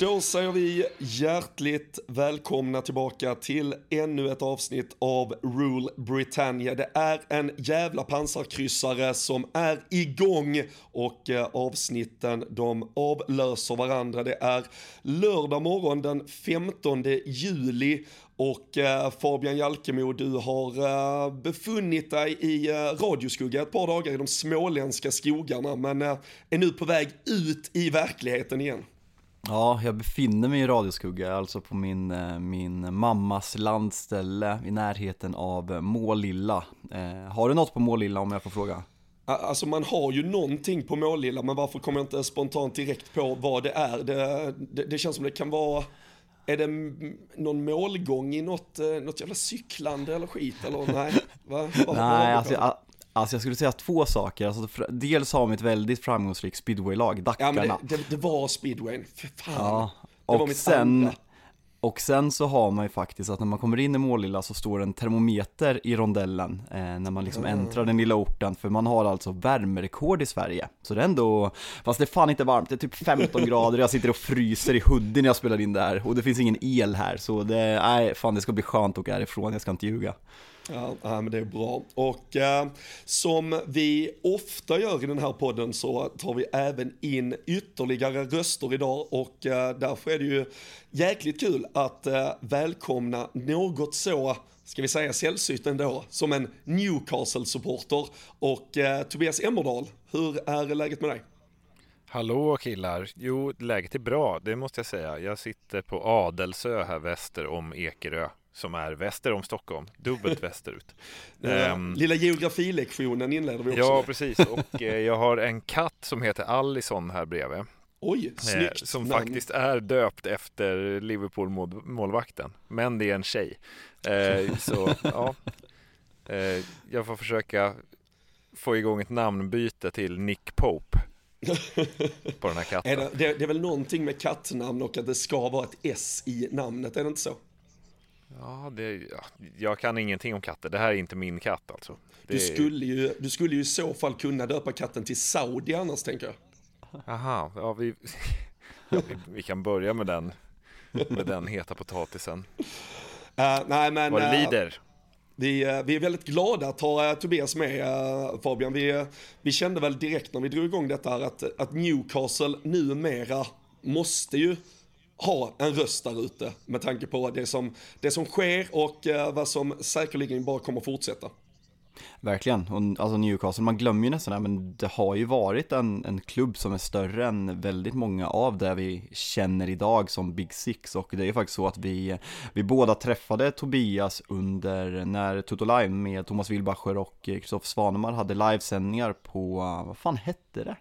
Då säger vi hjärtligt välkomna tillbaka till ännu ett avsnitt av Rule Britannia. Det är en jävla pansarkryssare som är igång och eh, avsnitten de avlöser varandra. Det är lördag morgon den 15 juli och eh, Fabian Jalkemo, du har eh, befunnit dig i eh, radioskugga ett par dagar i de småländska skogarna men eh, är nu på väg ut i verkligheten igen. Ja, jag befinner mig i radioskugga, alltså på min, eh, min mammas landställe i närheten av Målilla. Eh, har du något på Målilla om jag får fråga? Alltså man har ju någonting på Målilla, men varför kommer jag inte spontant direkt på vad det är? Det, det, det känns som det kan vara, är det någon målgång i något, eh, något jävla cyklande eller skit eller nej? Va? Vad, nej, alltså jag, Alltså jag skulle säga två saker, alltså, dels har vi ett väldigt framgångsrikt speedwaylag, Dackarna. Ja men det, det, det var speedwayn, för fan. Ja, det var och mitt sen, andra. och sen så har man ju faktiskt att när man kommer in i Målilla så står en termometer i rondellen eh, när man liksom äntrar den lilla orten, för man har alltså värmerekord i Sverige. Så det är ändå, fast det är fan inte varmt, det är typ 15 grader, jag sitter och fryser i hoodie när jag spelar in det här, och det finns ingen el här, så det, nej fan det ska bli skönt att åka härifrån, jag ska inte ljuga. Ja, men det är bra. Och eh, som vi ofta gör i den här podden så tar vi även in ytterligare röster idag och eh, därför är det ju jäkligt kul att eh, välkomna något så ska vi säga sällsynt ändå, som en Newcastle-supporter. Och eh, Tobias Emmerdal, hur är läget med dig? Hallå killar! Jo, läget är bra, det måste jag säga. Jag sitter på Adelsö här väster om Ekerö, som är väster om Stockholm, dubbelt västerut. Ehm, Lilla geografilektionen inleder vi också ja, med. precis. Och eh, jag har en katt som heter Allison här bredvid. Oj, Eh, snyggt som namn. faktiskt är döpt efter Liverpool-målvakten. Men det är en tjej. Eh, så ja, eh, jag får försöka få igång ett namnbyte till Nick Pope på den här katten. Är det, det, det är väl någonting med kattnamn och att det ska vara ett S i namnet, är det inte så? Ja, det, ja, jag kan ingenting om katter. Det här är inte min katt alltså. Det, Du skulle, ju, du skulle ju i så fall kunna döpa katten till Saudi annars tänker jag. Aha, ja, vi, ja, vi, vi kan börja med den, med den heta potatisen. Eh, nej men Vad det eh, lider. vi, eh, vi är väldigt glada att ha Tobias med Fabian. Vi, vi kände väl direkt när vi drog igång detta att, att Newcastle numera måste ju ha en röst där ute med tanke på det som, det som sker och eh, vad som säkerligen bara kommer fortsätta. Verkligen, och alltså Newcastle, man glömmer ju nästan det, men det har ju varit en, en klubb som är större än väldigt många av det vi känner idag som Big Six och det är ju faktiskt så att vi, vi båda träffade Tobias under när Toto Live med Thomas Wilbacher och Kristoffer Svanemar hade livesändningar på, vad fan hette det?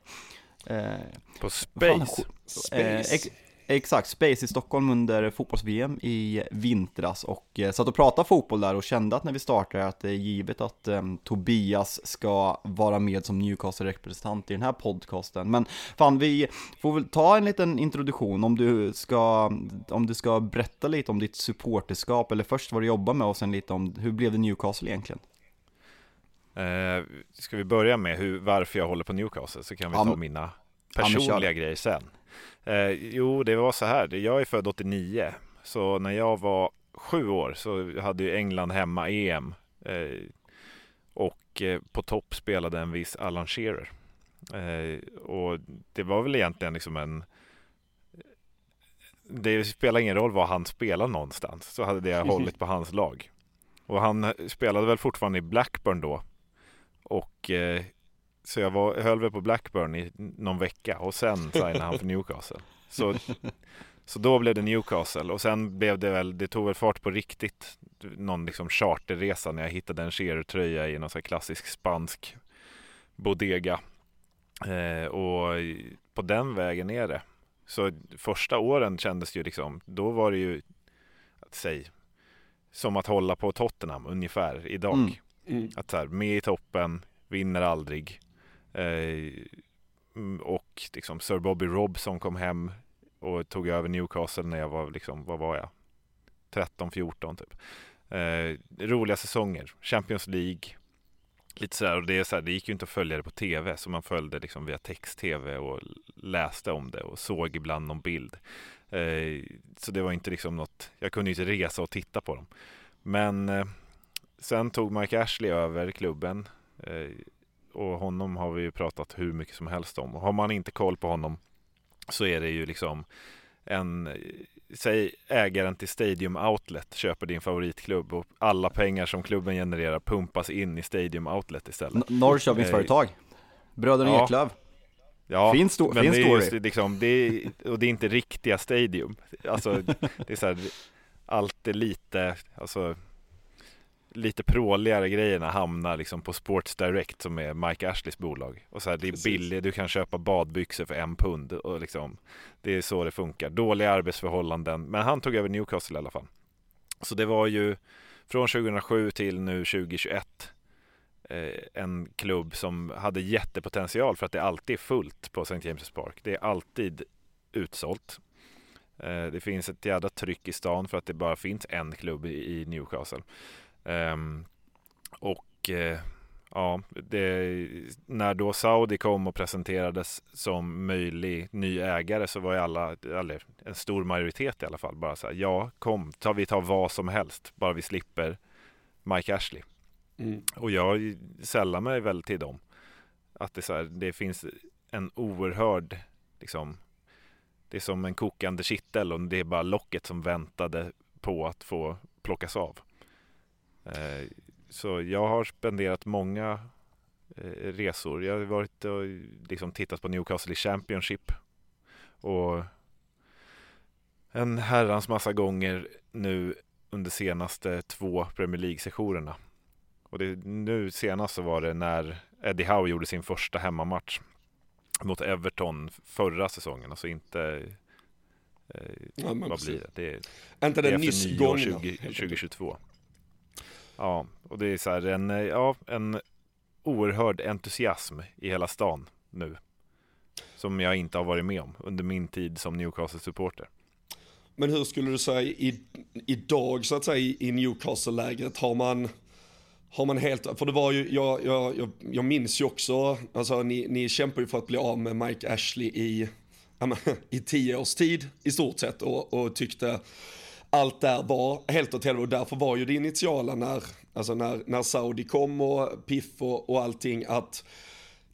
Eh, På vad fan- Space. Space. Eh, Exakt, Space i Stockholm under fotbolls-VM i vintras och eh, satt och pratade fotboll där och kände att när vi startade att det är givet att eh, Tobias ska vara med som Newcastle-representant i den här podcasten. Men fan, vi får väl ta en liten introduktion om du ska, om du ska berätta lite om ditt supporterskap eller först vad du jobbar med och sen lite om hur blev det Newcastle egentligen? Eh, ska vi börja med hur, varför jag håller på Newcastle så kan vi ta mina personliga grejer sen. Eh, jo, det var så här. Jag är född 89, så när jag var sju år så hade ju England hemma EM eh, och eh, på topp spelade en viss Alan Shearer. Eh, och det var väl egentligen liksom en det spelar ingen roll var han spelar någonstans så hade det hållit på hans lag. Och han spelade väl fortfarande i Blackburn då. Och eh, så jag var, höll väl på Blackburn i någon vecka och sen signade han för Newcastle. Så, så då blev det Newcastle och sen blev det väl, det tog väl fart på riktigt. Någon liksom charterresa när jag hittade en Shearer-tröja i någon här klassisk spansk bodega. Eh, och på den vägen är det. Så första åren kändes det ju liksom, då var det ju, att säga, som att hålla på Tottenham ungefär idag. Mm. Mm. Att så här, med i toppen, vinner aldrig. Eh, mm, och liksom Sir Bobby Robson kom hem och tog över Newcastle när jag var liksom, vad var jag? 13-14 typ. Eh, roliga säsonger, Champions League. Lite sådär, och det, är sådär, det gick ju inte att följa det på tv så man följde liksom via text-tv och läste om det och såg ibland någon bild. Eh, så det var inte liksom något, jag kunde inte resa och titta på dem. Men eh, sen tog Mike Ashley över klubben eh, och honom har vi ju pratat hur mycket som helst om. Och har man inte koll på honom så är det ju liksom en, eh, säg ägaren till Stadium Outlet köper din favoritklubb och alla pengar som klubben genererar pumpas in i Stadium Outlet istället. N- Norrköpingsföretag, Bröderna Ja. Eklöf. Ja, Fin sto- men fin det är story. just liksom, det är, och det är inte riktiga Stadium. Alltså, det är så här, allt är lite, alltså, lite pråligare grejerna hamnar liksom på Sports Direct som är Mike Ashleys bolag. Och så här, det är Precis. billigt, du kan köpa badbyxor för en pund och liksom, det är så det funkar. Dåliga arbetsförhållanden, men han tog över Newcastle i alla fall. Så det var ju från 2007 till nu 2021 eh, en klubb som hade jättepotential för att det alltid är fullt på St. James' Park. Det är alltid utsålt. Eh, det finns ett jävla tryck i stan för att det bara finns en klubb i Newcastle. Ehm, och eh, ja, det, när då Saudi kom och presenterades som möjlig ny ägare så var ju alla, eller en stor majoritet i alla fall, bara så här, ja kom, ta, vi tar vad som helst, bara vi slipper Mike Ashley. Mm. Och jag sällar mig väl till dem. Att det, så här, det finns en oerhörd, liksom, det är som en kokande kittel och det är bara locket som väntade på att få plockas av. Eh, så jag har spenderat många eh, resor. Jag har varit och liksom tittat på Newcastle i Championship. Och en herrans massa gånger nu under senaste två Premier League-sessionerna. Och det, nu senast så var det när Eddie Howe gjorde sin första hemmamatch mot Everton förra säsongen. Alltså inte... Eh, Ja, vad precis. blir det? Det är, Inte den efter nyss gångna. 20, helt enkelt. 2022. Ja, och det är så här en, eh, ja, en oerhörd entusiasm i hela stan nu. Som jag inte har varit med om under min tid som Newcastle-supporter. Men hur skulle du säga i, idag så att säga i- Newcastle-lägret har man har man helt, för det var ju, jag, jag, jag, jag minns ju också, alltså ni, ni kämpar ju för att bli av med Mike Ashley i, i tio års tid i stort sett och, och tyckte allt där var helt åt helvete. Och därför var ju det initiala när, alltså när, när Saudi kom och Piff och, och allting att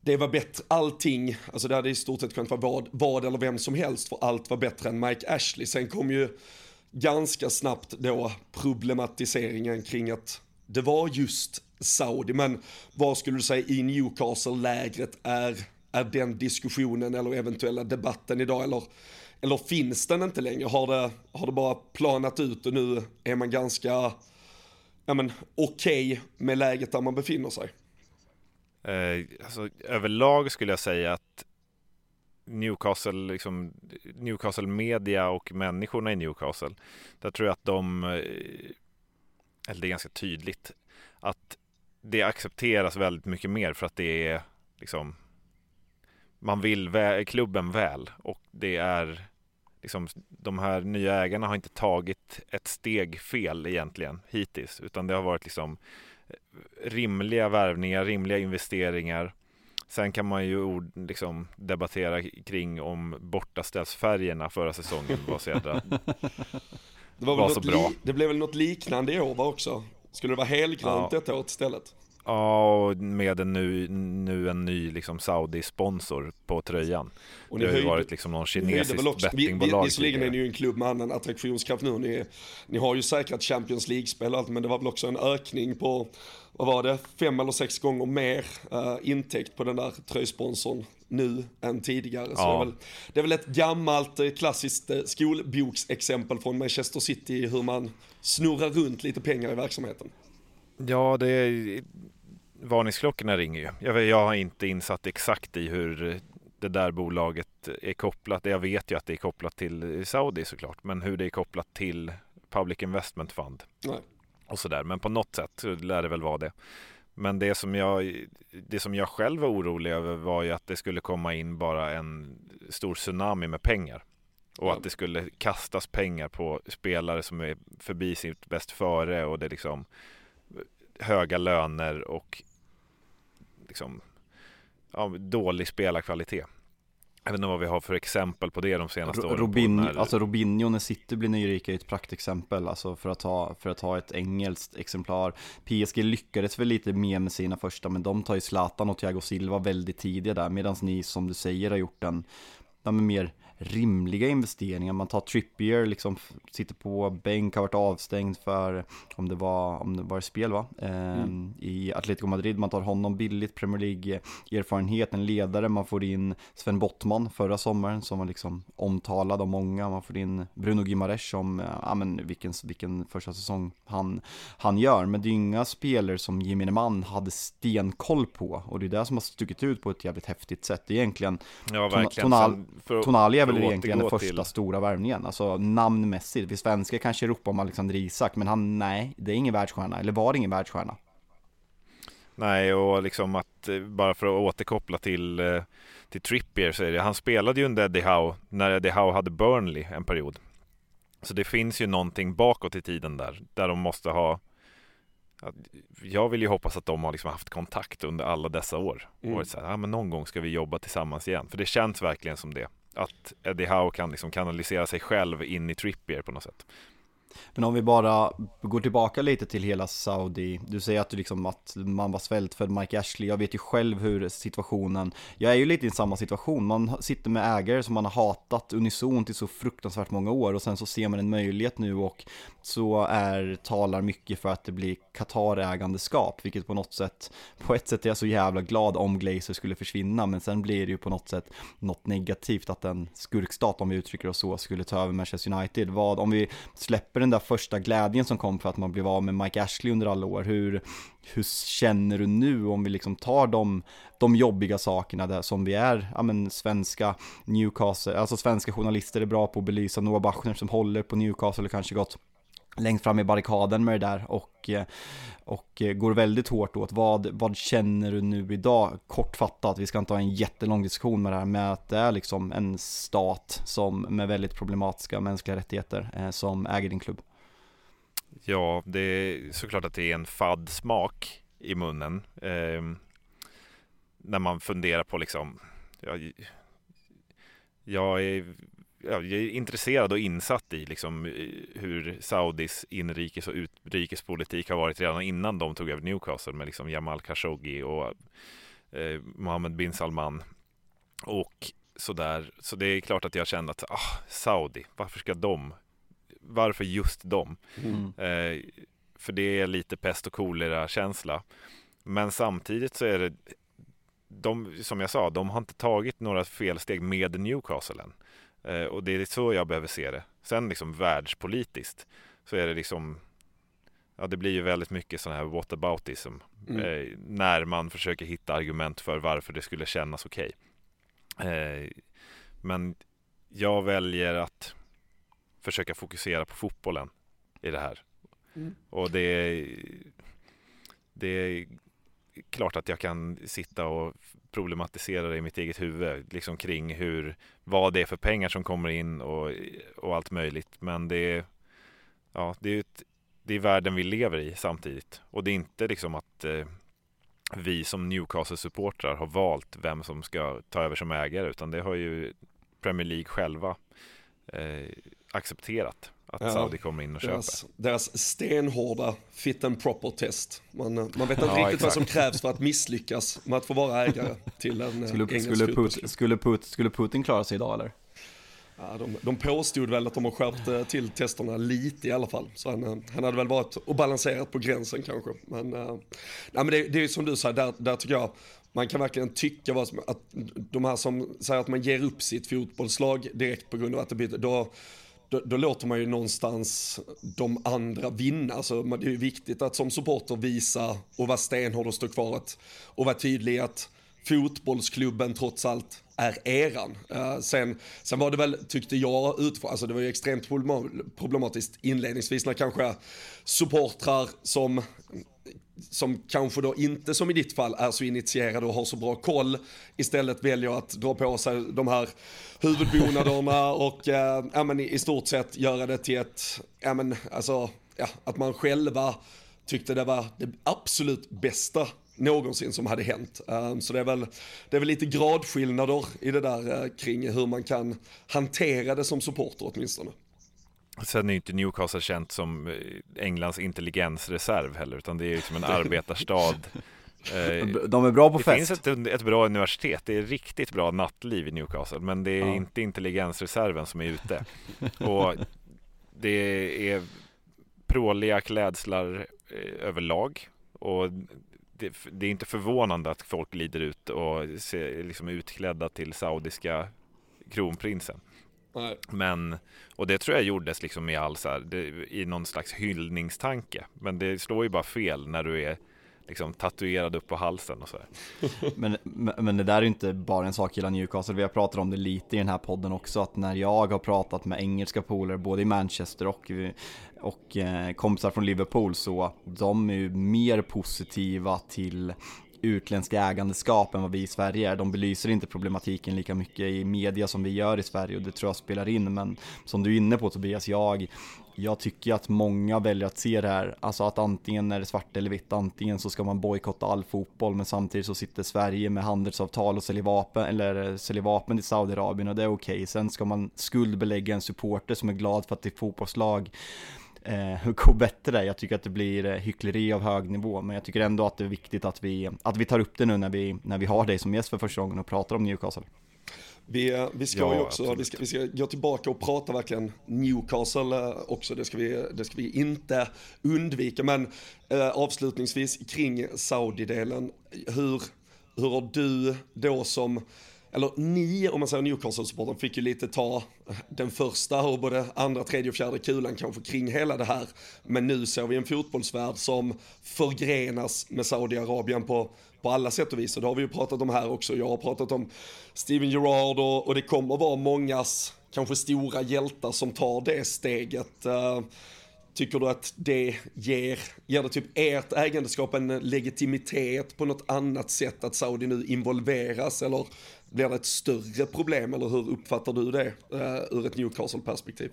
det var bättre, allting, alltså det hade i stort sett kunnat vara vad, vad eller vem som helst för allt var bättre än Mike Ashley. Sen kom ju ganska snabbt då problematiseringen kring att det var just Saudi, men vad skulle du säga i Newcastle-lägret är, är den diskussionen eller eventuella debatten idag? Eller, eller finns den inte längre? Har det, har det bara planat ut och nu är man ganska ja, men, okej med läget där man befinner sig? Eh, alltså, överlag skulle jag säga att Newcastle, liksom, Newcastle media och människorna i Newcastle. Där tror jag att de, eh, eller det är ganska tydligt, att det accepteras väldigt mycket mer för att det är liksom man vill vä klubben väl och det är liksom de här nya ägarna har inte tagit ett steg fel egentligen hittills utan det har varit liksom rimliga värvningar, rimliga investeringar. Sen kan man ju ord, liksom debattera kring om bortaställsfärgerna förra säsongen var så jädra det var, väl var så bra. det blev väl något liknande i år också? Skulle det vara helgrönt ja. detta året istället? Ja, med en nu, nu en ny liksom Saudi-sponsor på tröjan. Och det har ju varit liksom någon kinesisk bettingbolag. Visserligen är ni ju en klubb med annan attraktionskraft nu. Ni, ni har ju säkrat Champions League-spel och allt, men det var väl också en ökning på, vad var det, fem eller sex gånger mer uh, intäkt på den där tröjsponsorn nu än tidigare. Ja. Så det, är väl, det är väl ett gammalt eh, klassiskt eh, skolboksexempel från Manchester City hur man snurrar runt lite pengar i verksamheten. Ja, det är varningsklockorna ringer ju. Jag, jag har inte insatt exakt i hur det där bolaget är kopplat. Jag vet ju att det är kopplat till Saudi såklart, men hur det är kopplat till Public Investment Fund. Nej. Och sådär, men på något sätt lär det väl vara det. Men det som, jag, det som jag själv var orolig över var ju att det skulle komma in bara en stor tsunami med pengar. Och att det skulle kastas pengar på spelare som är förbi sitt bäst före och det liksom höga löner och liksom, ja, dålig spelarkvalitet. Jag vet inte vad vi har för exempel på det de senaste åren. Robin, när... Alltså Robinho när City blir nyrika är ett praktexempel, alltså för att, ha, för att ha ett engelskt exemplar. PSG lyckades väl lite mer med sina första, men de tar ju Zlatan och Thiago Silva väldigt tidiga där, medan ni som du säger har gjort en, mer rimliga investeringar. Man tar Trippier, liksom sitter på bänk, har varit avstängd för, om det var, om det var spel va? Eh, mm. I Atletico Madrid, man tar honom billigt, Premier League-erfarenhet, en ledare, man får in Sven Bottman förra sommaren som var liksom omtalad av många, man får in Bruno Gimares som, ja men vilken, vilken första säsong han, han gör. Men det är ju inga spelare som gemene man hade stenkoll på och det är det som har stuckit ut på ett jävligt häftigt sätt. Det är egentligen ja, verkligen. Tonal, Tonali är väl egentligen den första till. stora värvningen, alltså namnmässigt. Vi svenskar kanske ropar om Alexander Isak, men han, nej, det är ingen världsstjärna, eller var ingen världsstjärna? Nej, och liksom att, eh, bara för att återkoppla till, eh, till Trippier så är det, han spelade ju under Eddie Howe, när Eddie Howe hade Burnley en period. Så det finns ju någonting bakåt i tiden där, där de måste ha jag vill ju hoppas att de har liksom haft kontakt under alla dessa år. Mm. Och så här, ja, men någon gång ska vi jobba tillsammans igen. För det känns verkligen som det att Eddie Howe kan liksom kanalisera sig själv in i Trippier på något sätt. Men om vi bara går tillbaka lite till hela Saudi. Du säger att, du liksom, att man var svältfödd Mike Ashley. Jag vet ju själv hur situationen, jag är ju lite i samma situation. Man sitter med ägare som man har hatat unisont i så fruktansvärt många år och sen så ser man en möjlighet nu och så är, talar mycket för att det blir Qatar-ägandeskap, vilket på något sätt, på ett sätt är jag så jävla glad om Glazer skulle försvinna, men sen blir det ju på något sätt något negativt att en skurkstat, om vi uttrycker oss så, skulle ta över Manchester United. Vad, om vi släpper den där första glädjen som kom för att man blev av med Mike Ashley under alla år, hur, hur känner du nu om vi liksom tar de, de jobbiga sakerna där som vi är, ja men svenska Newcastle, alltså svenska journalister är bra på att belysa. Noah Bachner som håller på Newcastle och kanske gått längst fram i barrikaden med det där och, eh, och eh, går väldigt hårt åt. Vad, vad känner du nu idag? Kortfattat, vi ska inte ha en jättelång diskussion med det här, med att det är liksom en stat som med väldigt problematiska mänskliga rättigheter eh, som äger din klubb. Ja, det är såklart att det är en fadd smak i munnen. Eh, när man funderar på liksom, jag, jag är är intresserad och insatt i liksom hur Saudis inrikes och utrikespolitik har varit redan innan de tog över Newcastle med liksom Jamal Khashoggi och eh, Mohammed bin Salman och sådär. Så det är klart att jag kände att ah, Saudi, varför ska de? Varför just de? Mm. Eh, för det är lite pest och kolera känsla. Men samtidigt så är det de, som jag sa, de har inte tagit några felsteg med Newcastle än. Eh, och det är så jag behöver se det. Sen liksom världspolitiskt så är det liksom Ja det blir ju väldigt mycket sån här whataboutism mm. eh, När man försöker hitta argument för varför det skulle kännas okej okay. eh, Men jag väljer att försöka fokusera på fotbollen i det här. Mm. Och det det klart att jag kan sitta och problematisera det i mitt eget huvud, liksom kring hur, vad det är för pengar som kommer in och, och allt möjligt. Men det är, ja, det är, ett, det är världen vi lever i samtidigt. Och det är inte liksom att eh, vi som Newcastle-supportrar har valt vem som ska ta över som ägare, utan det har ju Premier League själva eh, accepterat att ja, Saudi kommer in och deras, köper. Deras stenhårda fit and proper test. Man, man vet inte ja, riktigt exakt. vad som krävs för att misslyckas med att få vara ägare till en eh, skulle, engelsk skulle, Put, skulle, Put, skulle Putin klara sig idag eller? Ja, de, de påstod väl att de har skärpt eh, till testerna lite i alla fall. Så han, eh, han hade väl varit och balanserat på gränsen kanske. Men, äh, nej, men det, det är som du säger, där, där tycker jag man kan verkligen tycka vad som, att de här som säger att man ger upp sitt fotbollslag direkt på grund av att det byter, då, då, då, låter man ju någonstans de andra vinna. Alltså, det är ju viktigt att som supporter visa och vara stenhård och stå kvar och vara tydlig att fotbollsklubben trots allt är eran. Uh, sen, sen var det väl, tyckte jag, utifrån, alltså det var ju extremt problematiskt inledningsvis när kanske supportrar som som kanske då inte som i ditt fall är så initierade och har så bra koll istället väljer att dra på sig de här huvudbonaderna och eh, ja, men i, stort sett göra det till ett, ja men alltså, ja, att man själva tyckte det var det absolut bästa någonsin som hade hänt. Um, så det är, väl, det är väl lite gradskillnader i det där uh, kring hur man kan hantera det som supporter åtminstone. Sen är ju inte Newcastle känt som eh, Englands intelligensreserv heller, utan det är ju som en arbetarstad. Eh, de är bra på det fest. Det finns ett, ett bra universitet, det är riktigt bra nattliv i Newcastle, men det är ja. inte intelligensreserven som är ute. Och det är pråliga klädslar eh, överlag. Och det, det, är inte förvånande att folk glider ut och ser liksom utklädda till saudiska kronprinsen. Nej. Men, och det tror jag gjordes liksom i all så här, det, i någon slags hyllningstanke. Men det slår ju bara fel när du är liksom tatuerad upp på halsen och så men, men det där är ju inte bara en sak gällande Newcastle, vi har pratat om det lite i den här podden också, att när jag har pratat med engelska polare, både i Manchester och, och eh, kompisar från Liverpool, så de är ju mer positiva till utländska ägandeskap än vad vi i Sverige är. De belyser inte problematiken lika mycket i media som vi gör i Sverige och det tror jag spelar in. Men som du är inne på Tobias, jag, jag tycker att många väljer att se det här, alltså att antingen är det svart eller vitt, antingen så ska man bojkotta all fotboll, men samtidigt så sitter Sverige med handelsavtal och säljer vapen, eller eh, säljer vapen till Saudiarabien och det är okej. Okay. Sen ska man skuldbelägga en supporter som är glad för att det är fotbollslag eh, gå bättre. Jag tycker att det blir eh, hyckleri av hög nivå, men jag tycker ändå att det är viktigt att vi, att vi tar upp det nu när vi, när vi har dig som gäst för första gången och pratar om Newcastle. Vi, eh, vi ska ja, ju också, vi ska, vi ska gå tillbaka och prata verkligen Newcastle eh, också, det ska vi, det ska vi inte undvika. Men eh, avslutningsvis kring Saudi-delen, hur, hur har du då som eller ni, om man säger Newcastle-supporten, fick ju lite ta den första och både andra, tredje och fjärde kulan kanske kring hela det här. Men nu ser vi en fotbollsvärld som förgrenas med Saudiarabien på, på alla sätt och vis. Och det har vi ju pratat om här också. Jag har pratat om Steven Gerrard och, och det kommer vara mångas kanske stora hjältar som tar det steget. Uh, Tycker du att det ger, ger det typ ert ägandeskap en legitimitet på något annat sätt att Saudi nu involveras eller blir det ett större problem eller hur uppfattar du det uh, ur ett Newcastle-perspektiv?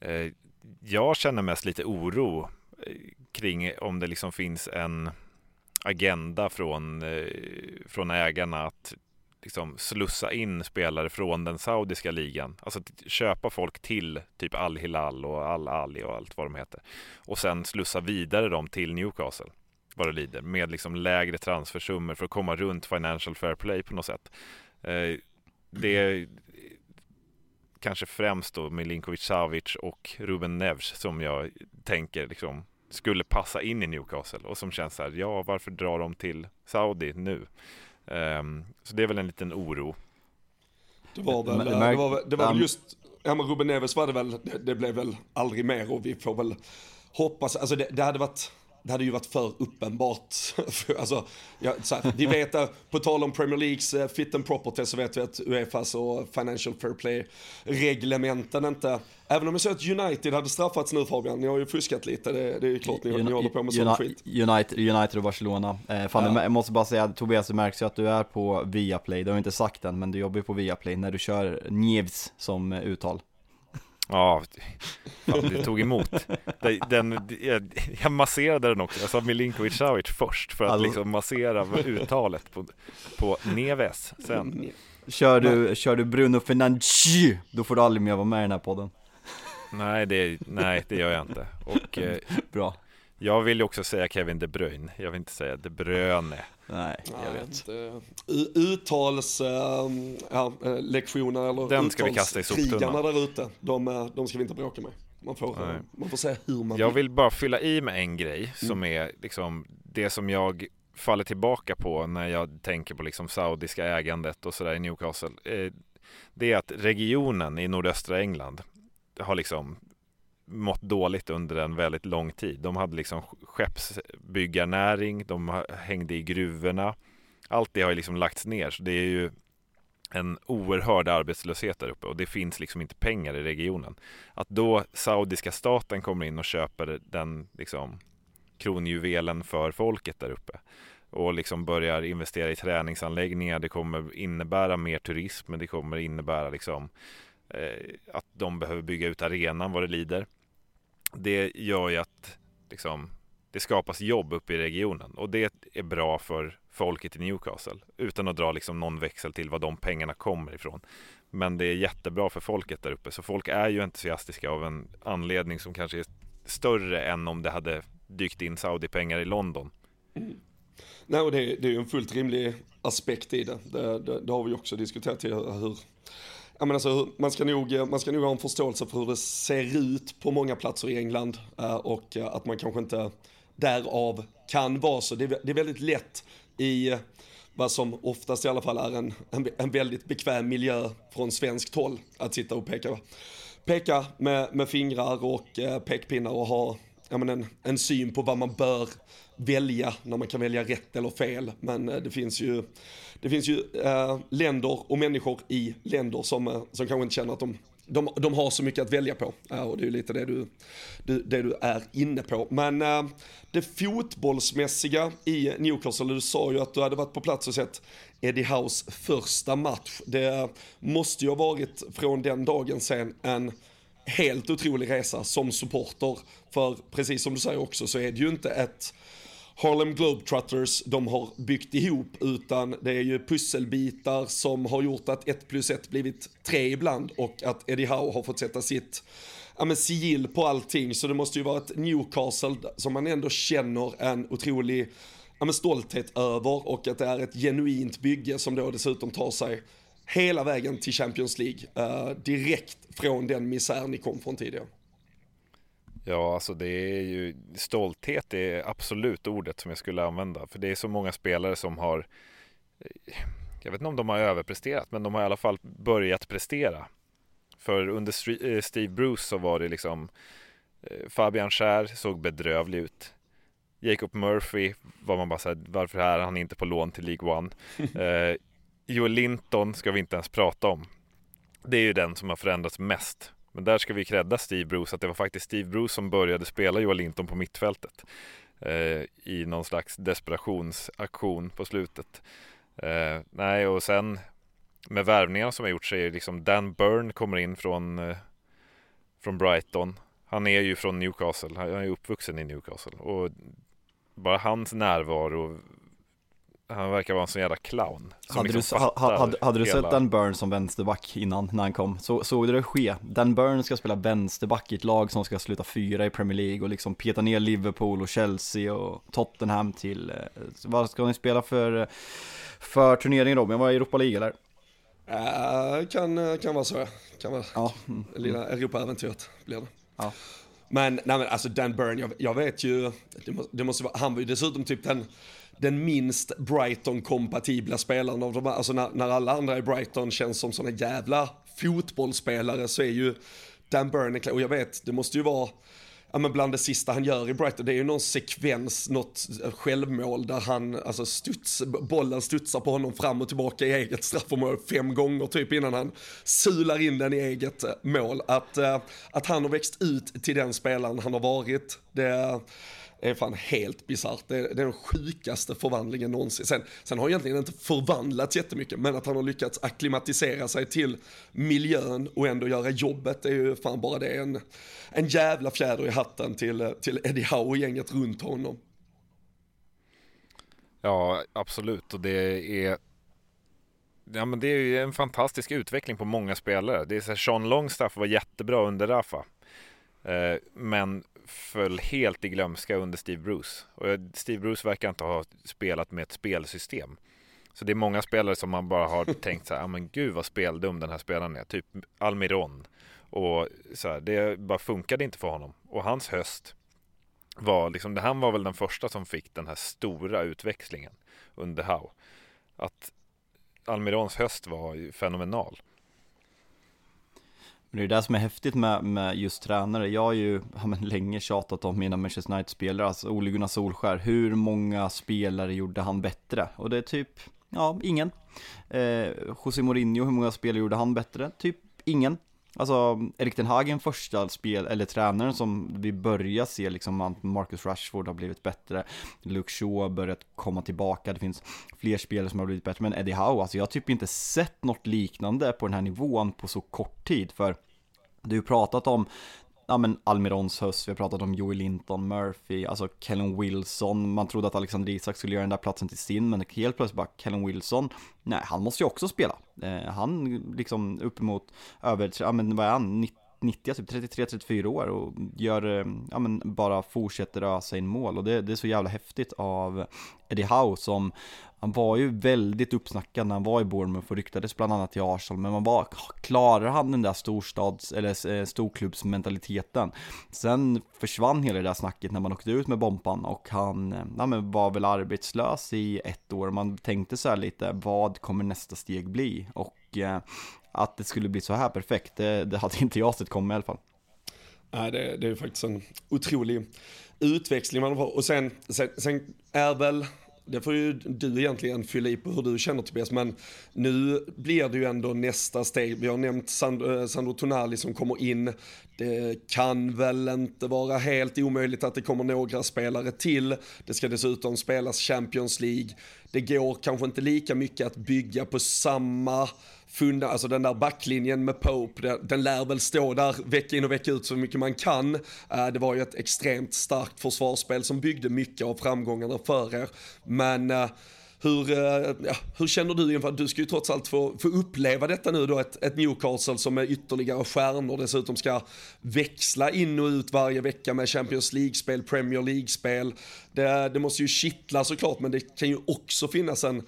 Eh, jag känner mest lite oro kring om det liksom finns en agenda från, eh, från ägarna att liksom slussa in spelare från den saudiska ligan. Alltså köpa folk till typ Al-Hilal och Al-Ali och allt vad de heter. Och sen slussa vidare dem till Newcastle vad det lider med liksom lägre transfersummor för att komma runt Financial Fair Play på något sätt. Eh, det är kanske främst då Milinkovic Savic och Ruben Neves som jag tänker liksom skulle passa in i Newcastle och som känns så här, ja varför drar de till Saudi nu? Um, så det är väl en liten oro. Det var väl, det var, det var väl just, ja men Ruben Neves var det väl, det, det, blev väl aldrig mer och vi får väl hoppas, alltså det, det hade varit det hade ju varit för uppenbart. alltså, ja, så här, vi vet att, på tal om Premier Leagues uh, fit and proper test så vet vi att Uefas och Financial Fair Play-reglementen inte, även om jag säger att United hade straffats nu Fabian, ni har ju fuskat lite, det, det är ju klart ni, ni håller på med sån skit. United, United och Barcelona. Eh, fan, ja. jag måste bara säga, Tobias, det märks ju att du är på Viaplay, det har jag inte sagt än, men du jobbar ju på Viaplay när du kör Nievs som uttal. Ja, fan, det tog emot. Den, jag, jag masserade den också, jag sa Milinkovic Savic först för att alltså... liksom massera uttalet på, på Neves sen. Kör du, kör du Bruno Fernandes, då får du aldrig mer vara med i den här podden. Nej, det, nej, det gör jag inte. Och, eh, Bra. Jag vill ju också säga Kevin De Bruyne, jag vill inte säga De Bruyne. Nej, jag vet. Uttalslektioner ja, eller Den ska vi kasta i soptunnan. där ute, de, eh, de ska vi inte bråka med. Man får, man får säga hur man Jag vill bara fylla i med en grej som mm. är liksom det som jag faller tillbaka på när jag tänker på liksom saudiska ägandet och sådär i Newcastle. Eh, det är att regionen i nordöstra England har liksom mått dåligt under en väldigt lång tid. De hade liksom skeppsbyggarnäring, de hängde i gruvorna. Allt det har ju liksom lagts ner, så det är ju en oerhörd arbetslöshet där uppe och det finns liksom inte pengar i regionen. Att då saudiska staten kommer in och köper den liksom kronjuvelen för folket där uppe och liksom börjar investera i träningsanläggningar. Det kommer innebära mer turism, men det kommer innebära liksom eh, att de behöver bygga ut arenan vad det lider det gör ju att liksom, det skapas jobb uppe i regionen och det är bra för folket i Newcastle utan att dra liksom någon växel till var de pengarna kommer ifrån. Men det är jättebra för folket där uppe så folk är ju entusiastiska av en anledning som kanske är större än om det hade dykt in Saudi-pengar i London. Mm. Nej, och det, det är ju en fullt rimlig aspekt i det. Det, det, det har vi också diskuterat hur, Ja, men alltså, man, ska nog, eh, man ska nog ha en förståelse för hur det ser ut på många platser i England eh, och eh, att man kanske inte därav kan vara så. Det är, det är väldigt lätt i vad som oftast i alla fall är en, en, en väldigt bekväm miljö från svenskt håll att sitta och peka, peka med, med fingrar och pekpinnar och ha ja, men en, en syn på vad man bör välja när man kan välja rätt eller fel. Men eh, det finns ju det finns ju äh, länder och människor i länder som, eh, som kanske inte känner att de, de, de har så mycket att välja på. Äh, och det är ju lite det du, du, det du är inne på. Men det fotbollsmässiga i Newcastle, du sa ju att du hade varit på plats och sett Eddie House första match. Det måste ju ha varit från den dagen sen en helt otrolig resa som supporter. För precis som du säger också så är det ju inte ett Harlem Globetrotters de har byggt ihop utan det är ju pusselbitar som har gjort att 1 plus 1 blivit 3 ibland och att Eddie Howe har fått sätta sitt ja, men sigill på allting så det måste ju vara ett Newcastle som man ändå känner en otrolig ja, men stolthet över och att det är ett genuint bygge som då dessutom tar sig hela vägen till Champions League uh, direkt från den misär ni kom från tidigare. Ja, alltså det är ju stolthet är absolut ordet som jag skulle använda. För det är så många spelare som har, eh, jag vet inte om de har överpresterat, men de har i alla fall börjat prestera. För under eh, Steve Bruce så var det liksom eh, Fabian Schär såg bedrövlig ut. Jacob Murphy var man bara såhär, varför är han inte på lån till League One? eh, Joel Linton ska vi inte ens prata om. Det är ju den som har förändrats mest men där ska vi credda Steve Bruce att det var faktiskt Steve Bruce som började spela Joel Linton på mittfältet eh, i någon slags desperationsaktion på slutet. Eh, nej, och sen med värvningarna som har gjort sig liksom Dan Byrne kommer in från, eh, från Brighton. Han är ju från Newcastle, han är uppvuxen i Newcastle och bara hans närvaro han verkar vara en sån jävla clown. Hade, liksom du, ha, hade, hade, du hela... sett Dan Burn som vänsterback innan, när han kom? Så, såg du det ske? Dan Burn ska spela vänsterback i ett lag som ska sluta fyra i Premier League och liksom peta ner Liverpool och Chelsea och Tottenham till, eh, vad ska ni spela för, för turnering då? Men var Europa League eller? Uh, kan, kan vara så, kan vara ja. Mm. lilla Europa-äventyret blir det. Ja. Men, nej men alltså Dan Burn, jag, jag vet ju, det måste, det måste vara, han var ju dessutom typ den den minst Brighton-kompatibla spelaren av de här, alltså när, när, alla andra i Brighton känns som sådana jävla fotbollsspelare så är ju Dan Burnley, och jag vet, det måste ju vara ja, men bland det sista han gör i Brighton, det är ju någon sekvens, något självmål där han, alltså studs, bollen studsar på honom fram och tillbaka i eget straffområde fem gånger typ innan han sular in den i eget eh, mål. Att, eh, att han har växt ut till den spelaren han har varit, det är fan helt bisarrt. Det, är den sjukaste förvandlingen någonsin. Sen, sen har han egentligen inte förvandlats jättemycket, men att han har lyckats akklimatisera sig till miljön och ändå göra jobbet är ju fan bara det en, en jävla fjäder i hatten till, till Eddie Howe och gänget runt honom. Ja, absolut. Och det är Ja men det är ju en fantastisk utveckling på många spelare. Det är så här, Sean Longstaff var jättebra under Rafa. Eh, men föll helt i glömska under Steve Bruce. Och Steve Bruce verkar inte ha spelat med ett spelsystem. Så det är många spelare som man bara har tänkt så här, ja men gud vad speldum den här spelaren är. Typ Almiron. Och så här, det bara funkade inte för honom. Och hans höst var liksom, han var väl den första som fick den här stora utväxlingen under Howe. Att Almirons höst var fenomenal. Men det är det som är häftigt med, med just tränare. Jag har ju ja, men länge tjatat om mina Manchester United-spelare, alltså Ole Gunnar Solskär. Hur många spelare gjorde han bättre? Och det är typ, ja, ingen. Eh, José Mourinho, hur många spelare gjorde han bättre? Typ ingen. Alltså, Erik Den Hagen första spel, eller tränaren som vi börjar se liksom att Marcus Rashford har blivit bättre, Luke Shaw har börjat komma tillbaka, det finns fler spelare som har blivit bättre, men Eddie Howe, alltså jag har typ inte sett något liknande på den här nivån på så kort tid, för du har pratat om ja men Almirons höst, vi har pratat om Joey Linton, Murphy, alltså Kellen Wilson, man trodde att Alexander Isak skulle göra den där platsen till sin, men helt plötsligt bara Kellen Wilson, nej han måste ju också spela. Eh, han liksom uppemot över, ja men vad är han, 90, typ 33-34 år och gör, eh, ja men bara fortsätter ösa in mål. Och det, det är så jävla häftigt av Eddie Howe som han var ju väldigt uppsnackad när han var i Bournemouth och ryktades bland annat till Arsenal, men man bara, klarar han den där storstads, eller eh, storklubbsmentaliteten? Sen försvann hela det där snacket när man åkte ut med Bompan och han eh, ja, men var väl arbetslös i ett år. Man tänkte så här lite, vad kommer nästa steg bli? Och eh, att det skulle bli så här perfekt, det, det hade inte jag sett komma i alla fall. Nej, det, det är faktiskt en otrolig utväxling man har. Och sen, sen, sen är väl det får ju du egentligen fylla i på hur du känner Tobias, men nu blir det ju ändå nästa steg. Vi har nämnt Sandro, eh, Sandro Tonali som kommer in. Det kan väl inte vara helt omöjligt att det kommer några spelare till. Det ska dessutom spelas Champions League. Det går kanske inte lika mycket att bygga på samma funda, alltså den där backlinjen med Pope, den, den lär väl stå där vecka in och vecka ut så mycket man kan. Uh, det var ju ett extremt starkt försvarsspel som byggde mycket av framgångarna för er. Men uh, hur, uh, ja, hur känner du inför, du ska ju trots allt få, få uppleva detta nu då, ett, ett Newcastle som är ytterligare stjärnor dessutom ska växla in och ut varje vecka med Champions League-spel, Premier League-spel. Det, det måste ju kittla såklart, men det kan ju också finnas en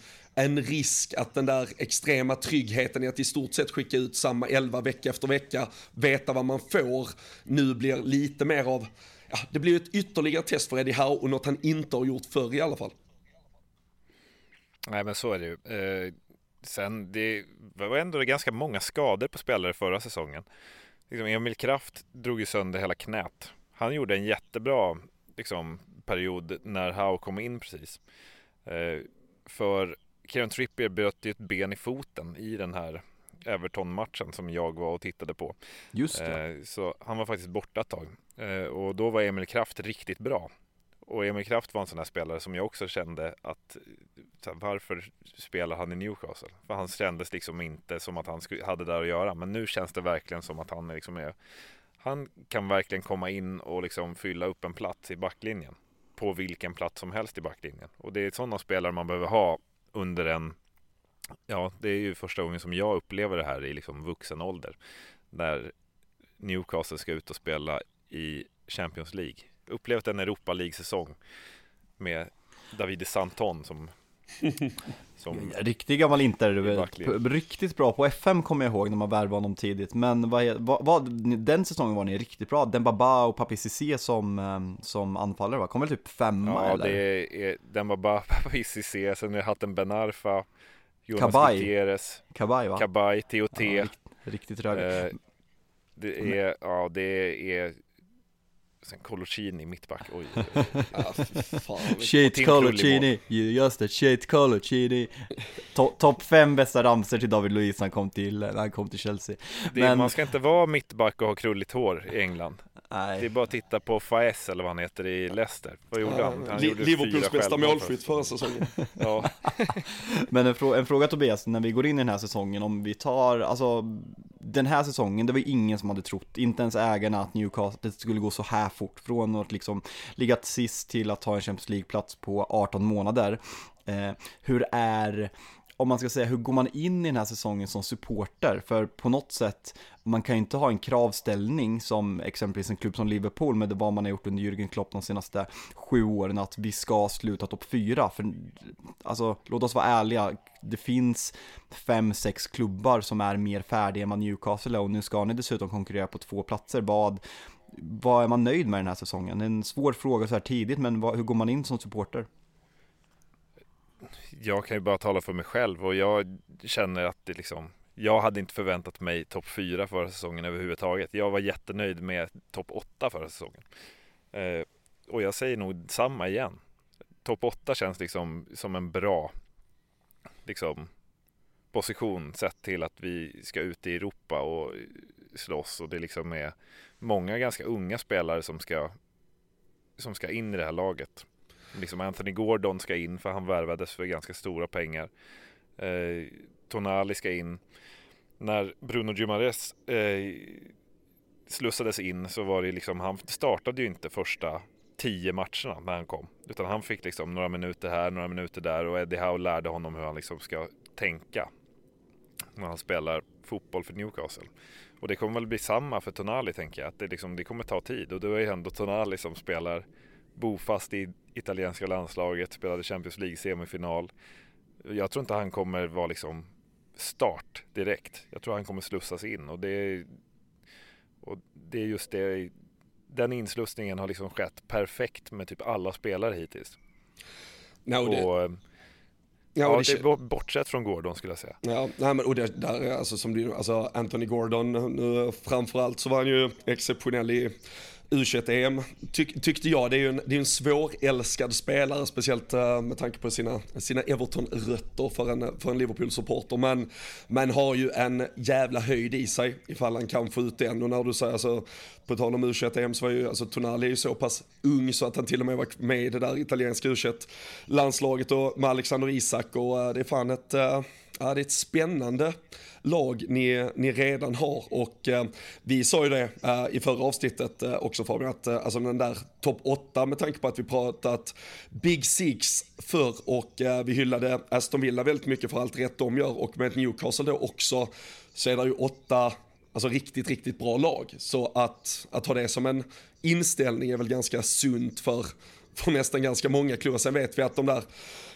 en risk att den där extrema tryggheten i att i stort sett skicka ut samma elva vecka efter vecka, veta vad man får, nu blir lite mer av, ja, det blir ett ytterligare test för Eddie Howe och något han inte har gjort förr i alla fall. Nej men så är det ju. Eh, sen det var ändå ganska många skador på spelare förra säsongen. Liksom Emil Kraft drog ju sönder hela knät. Han gjorde en jättebra liksom, period när Howe kom in precis. Eh, för Kieran Trippier bröt ju ett ben i foten i den här Everton-matchen som jag var och tittade på. Just det. Eh, så han var faktiskt borta ett tag. Eh, och då var Emil Kraft riktigt bra. Och Emil Kraft var en sån här spelare som jag också kände att varför spelar han i Newcastle? För han kändes liksom inte som att han hade där att göra. Men nu känns det verkligen som att han liksom är Han kan verkligen komma in och liksom fylla upp en plats i backlinjen. På vilken plats som helst i backlinjen. Och det är sådana spelare man behöver ha under en Ja, det är ju första gången som jag upplever det här i liksom vuxen ålder. När Newcastle ska ut och spela i Champions League. Upplevt en Europa League-säsong med Davide Santon som som Riktig gammal Inter, riktigt bra på FM kommer jag ihåg när man värvade honom tidigt Men vad, vad, vad, den säsongen var ni riktigt bra, Dembaba och Papi Cissé som, ehm, som anfallare va? Kom väl typ femma ja, eller? Ja det är Dembaba, Papi Cissé, sen har jag haft en Ben Arfa Jonas Kabaj. Gutierrez Kabaj va? Kabaj, TOT ja, rikt, Riktigt rörigt eh, Det är, ja det är Sen Coloccini mittback, oj. Ja, fan. Shit Tim Coloccini, you just a shit Coloccini To- Topp fem bästa ramser till David Luiz när han kom till, när han kom till Chelsea Det, Men- Man ska inte vara mittback och ha krulligt hår i England. Det är Nej, bara att titta på Faes eller vad han heter i Leicester. Vad gjorde han? han gjorde Liverpools bästa målskytt förra säsongen. Ja, men en, frå- en fråga Tobias, när vi går in i den här säsongen, om vi tar, alltså Den här säsongen, det var ju ingen som hade trott, inte ens ägarna att Newcastle det skulle gå så här fort Från att liksom ligga sist till att ta en Champions League-plats på 18 månader eh, Hur är om man ska säga, hur går man in i den här säsongen som supporter? För på något sätt, man kan ju inte ha en kravställning som exempelvis en klubb som Liverpool med vad man har gjort under Jürgen Klopp de senaste sju åren, att vi ska sluta topp fyra. För alltså, låt oss vara ärliga, det finns fem, sex klubbar som är mer färdiga än vad Newcastle är och nu ska ni dessutom konkurrera på två platser. Vad, vad är man nöjd med den här säsongen? Det är en svår fråga så här tidigt, men vad, hur går man in som supporter? Jag kan ju bara tala för mig själv och jag känner att det liksom jag hade inte förväntat mig topp 4 förra säsongen överhuvudtaget. Jag var jättenöjd med topp 8 förra säsongen. Eh, och jag säger nog samma igen. Topp 8 känns liksom som en bra liksom, position sett till att vi ska ut i Europa och slåss och det liksom är många ganska unga spelare som ska som ska in i det här laget. Liksom Anthony Gordon ska in för han värvades för ganska stora pengar. Eh, Tonali ska in. När Bruno Gimares eh, slussades in så var det liksom, han startade ju inte första tio matcherna när han kom. Utan han fick liksom några minuter här, några minuter där och Eddie Howe lärde honom hur han liksom ska tänka när han spelar fotboll för Newcastle. Och det kommer väl bli samma för Tonali tänker jag, att det, liksom, det kommer ta tid och då är det ändå Tonali som spelar bofast i italienska landslaget, spelade Champions League semifinal. Jag tror inte han kommer vara liksom start direkt. Jag tror han kommer slussas in och det är, och det är just det. Den inslussningen har liksom skett perfekt med typ alla spelare hittills. No, det, och, ja, ja, och det det, bort- bortsett från Gordon skulle jag säga. Ja, nej men och det där är alltså som du, alltså Anthony Gordon, nu framförallt så var han ju exceptionell i U21-EM, Tyck, tyckte jag. Det är ju en, det är en svårälskad spelare, speciellt eh, med tanke på sina, sina Everton-rötter för en, för en Liverpool-supporter. Men, men har ju en jävla höjd i sig ifall han kan få ut den. Och när du säger alltså, på tal om U21-EM så var ju, alltså Tonali är ju så pass ung så att han till och med var med i det där italienska U21-landslaget och med Alexander Isak och eh, det är fan ett, uh, ja, det är ett spännande lag ni, ni redan har och eh, vi sa ju det eh, i förra avsnittet eh, också Fabian att eh, alltså den där topp 8 med tanke på att vi pratat Big Six förr och eh, vi hyllade Aston Villa väldigt mycket för allt rätt de gör och med Newcastle då också så är det ju åtta alltså riktigt, riktigt bra lag. Så att, att ha det som en inställning är väl ganska sunt för, för nästan ganska många klubbar. Sen vet vi att de där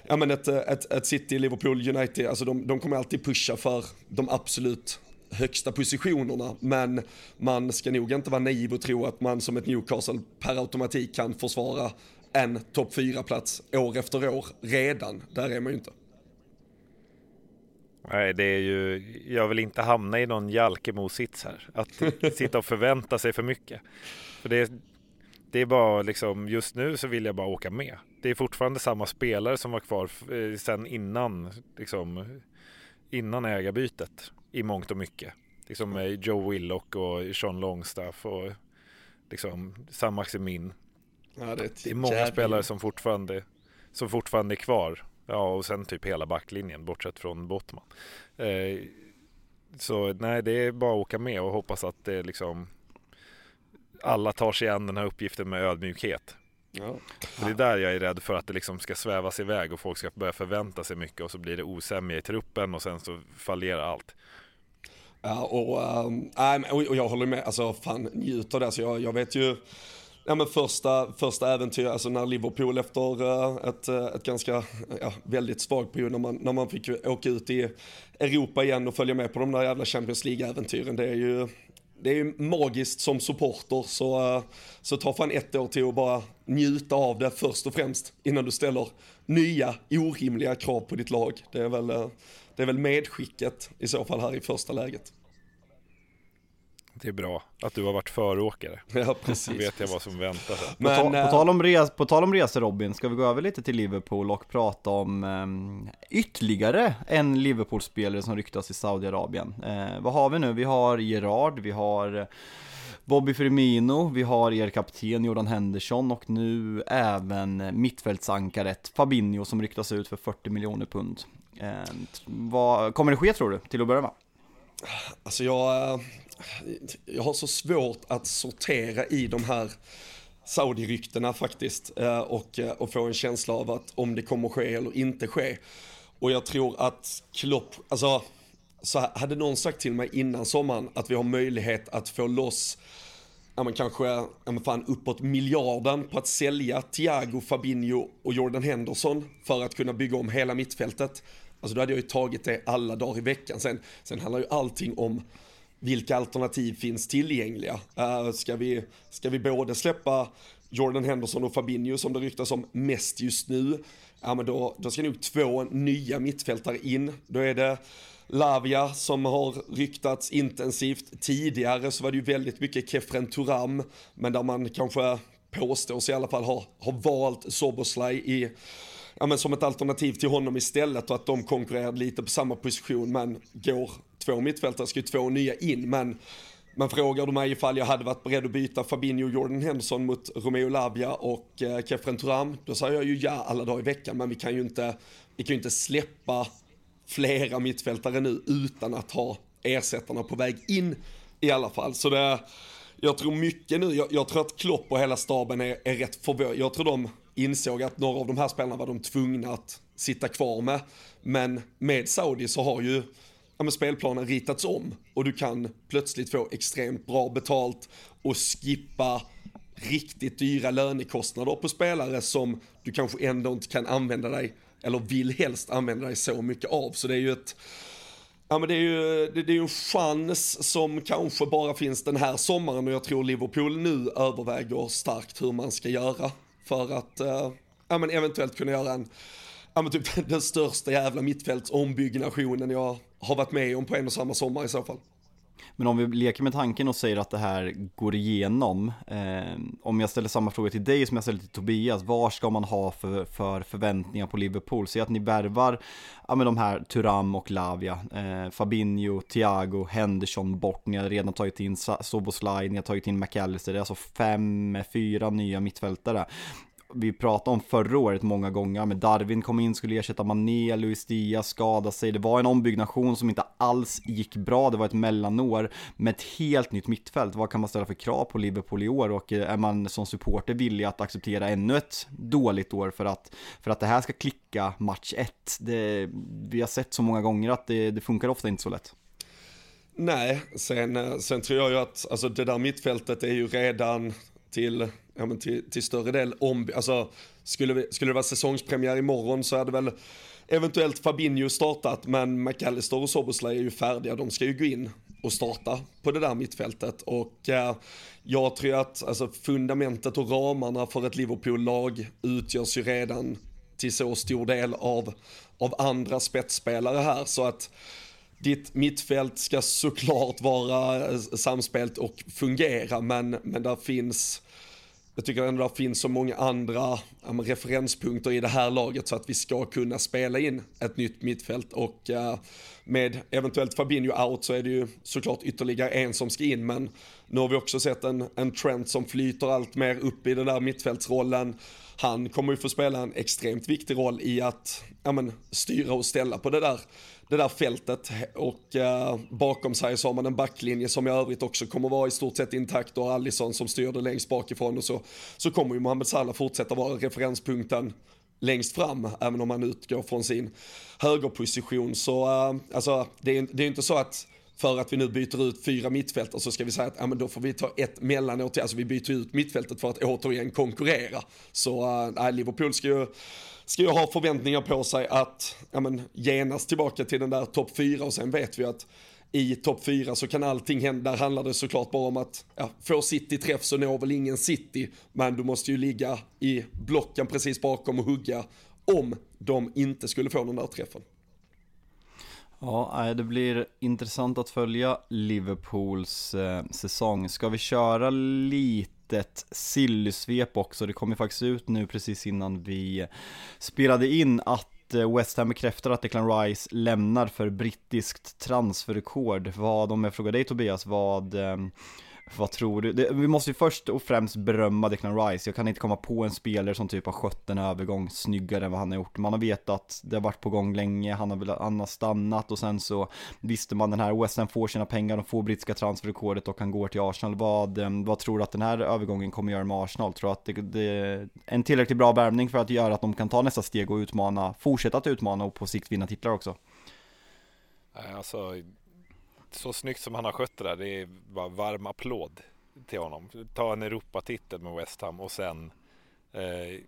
ja men ett, ett, ett City, Liverpool, United, alltså de, de kommer alltid pusha för de absolut högsta positionerna. Men man ska nog inte vara naiv och tro att man som ett Newcastle per automatik kan försvara en topp 4-plats år efter år redan. Där är man ju inte. Nej, det är ju, jag vill inte hamna i någon Jalkemo-sits här. Att sitta och förvänta sig för mycket. För det, det är bara liksom, just nu så vill jag bara åka med. Det är fortfarande samma spelare som var kvar eh, sen innan, liksom, innan ägarbytet i mångt och mycket. Liksom med Joe Willock och Sean Longstaff och liksom Sam Maximin. Ja, det, är Det är många jävla- spelare som fortfarande, som fortfarande är kvar. Ja, och sen typ hela backlinjen bortsett från Bottman. Eh, så nej, det är bara att åka med och hoppas att det liksom alla tar sig an den här uppgiften med ödmjukhet. Ja. Det är där jag är rädd för att det liksom ska svävas iväg och folk ska börja förvänta sig mycket och så blir det osämja i truppen och sen så fallerar allt. Ja, och, men- och, jag håller med, alltså fan njut av det. Alltså, jag, jag vet ju, ja, men första, första äventyr, alltså när Liverpool efter äh, ett, äh, ett ganska, ja, väldigt svagt period, när man, när man fick åka ut i Europa igen och följa med på de där jävla Champions League-äventyren, det är ju, det är ju magiskt som supporter, så, eh, så ta fan ett år till att bara njuta av det först och främst, innan du ställer nya orimliga krav på ditt lag. Det är väl, eh, det är väl medskicket i så fall här i första läget. Det är bra att du har varit föråkare. Ja, precis. Då vet jag vad som väntar sen. Men, på, ta, på, tal om res, på tal om resor Robin, ska vi gå över lite till Liverpool och prata om um, ytterligare en Liverpool-spelare som ryktas i Saudiarabien. Uh, vad har vi nu? Vi har Gerard, vi har Bobby Firmino, vi har er kapten Jordan Henderson och nu även mittfältsankaret Fabinho som ryktas ut för 40 miljoner pund. Eh, vad kommer det ske tror du, till att börja med? Alltså jag, eh, jag har så svårt att sortera i de här Saudi-ryktena faktiskt eh, och, eh, och få en känsla av att om det kommer ske eller inte ske. Och jag tror att Klopp, alltså så hade någon sagt till mig innan sommaren att vi har möjlighet att få loss ja men kanske, ja men fan uppåt miljarden på att sälja Thiago, Fabinho och Jordan Henderson för att kunna bygga om hela mittfältet. Alltså då hade jag ju tagit det alla dagar i veckan. Sen, sen handlar ju allting om vilka alternativ finns tillgängliga. Uh, ska, vi, ska vi både släppa Jordan Henderson och Fabinho som det ryktas om mest just nu, ja men då, då ska nog två nya mittfältare in. Då är det Lavia som har ryktats intensivt. Tidigare så var det ju väldigt mycket Kefren Turam, men där man kanske påstås i alla fall ha, ha valt Soboslaj i ja, men som ett alternativ till honom istället och att de konkurrerade lite på samma position men går två mittfältare ska ju två nya in men men frågar du mig ifall jag hade varit beredd att byta Fabinho Jordan Henderson mot Romeo Lavia och eh, Kefren Turam, då säger jag ju ja alla dagar i veckan, men vi kan ju inte, vi kan ju inte släppa flera mittfältare nu utan att ha ersättarna på väg in i alla fall. Så det, jag tror mycket nu, jag, jag tror att Klopp och hela staben är, är rätt förvånade. Jag tror de insåg att några av de här spelarna var de tvungna att sitta kvar med. Men med Saudi så har ju ja, spelplanen ritats om och du kan plötsligt få extremt bra betalt och skippa riktigt dyra lönekostnader på spelare som du kanske ändå inte kan använda dig eller vill helst använda dig så mycket av. Så det är ju ett Ja men det är ju det, det är en chans som kanske bara finns den här sommaren och jag tror Liverpool nu överväger starkt hur man ska göra för att eh, ja, men eventuellt kunna göra en, ja, men typ den största jävla mittfältsombyggnationen jag har varit med om på en och samma sommar i så fall. Men om vi leker med tanken och säger att det här går igenom, eh, om jag ställer samma fråga till dig som jag ställer till Tobias, vad ska man ha för, för förväntningar på Liverpool? Säg att ni värvar ja, med de här Turam och Lavia, eh, Fabinho, Thiago, Henderson bort, ni har redan tagit in Soboslaj, ni har tagit in McAllister, det är alltså fem, fyra nya mittfältare vi pratade om förra året många gånger, med Darwin kom in, skulle ersätta Mané, Luis Diaz skadade sig. Det var en ombyggnation som inte alls gick bra, det var ett mellanår med ett helt nytt mittfält. Vad kan man ställa för krav på Liverpool i år och eh, är man som supporter villig att acceptera ännu ett dåligt år för att, för att det här ska klicka match 1? Vi har sett så många gånger att det, det funkar ofta inte så lätt. Nej, sen, eh, sen tror jag ju att alltså det där mittfältet är ju redan till, ja, men till, till större del om, alltså skulle, vi, skulle det vara säsongspremiär imorgon så hade väl eventuellt Fabinho startat, men McAllister och Soboslaj är ju färdiga, de ska ju gå in och starta på det där mittfältet. Och eh, jag tror att alltså, fundamentet och ramarna för ett Liverpool-lag utgörs ju redan till så stor del av, av andra spetsspelare här. Så att ditt mittfält ska såklart vara eh, samspelt och fungera, men, men där finns jag tycker ändå det finns så många andra ja, referenspunkter i det här laget så att vi ska kunna spela in ett nytt mittfält och äh, med eventuellt Fabinho out så är det ju såklart ytterligare en som ska in men nu har vi också sett en, en trend som flyter allt mer upp i den där mittfältsrollen. Han kommer ju få spela en extremt viktig roll i att ja, men, styra och ställa på det där det där fältet och eh, bakom sig så har man en backlinje som i övrigt också kommer vara i stort sett intakt och Allison som styr det längst bakifrån och så, så kommer ju Mohamed Salah fortsätta vara referenspunkten längst fram, även om man utgår från sin högerposition. Så äh, alltså, det, är, det är inte så att för att vi nu byter ut fyra mittfältare så ska vi säga att ja, men då får vi ta ett mellanår till, alltså vi byter ut mittfältet för att återigen konkurrera. Så äh, Liverpool ska ju ska ju ha förväntningar på sig att ja, men, genast tillbaka till den där topp fyra och sen vet vi att i topp fyra så kan allting hända. Där handlar det såklart bara om att ja, få City träff så når väl ingen City. Men du måste ju ligga i blocken precis bakom och hugga om de inte skulle få den där träffen. Ja, det blir intressant att följa Liverpools eh, säsong. Ska vi köra litet sillysvep också? Det kom ju faktiskt ut nu precis innan vi spelade in att eh, West Ham bekräftar att Declan Rice lämnar för brittiskt transferrekord. Vad, om jag frågar dig Tobias, vad eh, vad tror du? Det, vi måste ju först och främst berömma Declan Rice. Jag kan inte komma på en spelare som typ har skött en övergång snyggare än vad han har gjort. Man har vetat det har varit på gång länge, han har, velat, han har stannat och sen så visste man den här West Ham får sina pengar, de får brittiska transferrekordet och han går till Arsenal. Vad, eh, vad tror du att den här övergången kommer göra med Arsenal? Tror du att det, det är en tillräckligt bra värvning för att göra att de kan ta nästa steg och utmana, fortsätta att utmana och på sikt vinna titlar också? Alltså, så snyggt som han har skött det där, det är bara varm applåd till honom. Ta en Europatitel med West Ham och sen eh,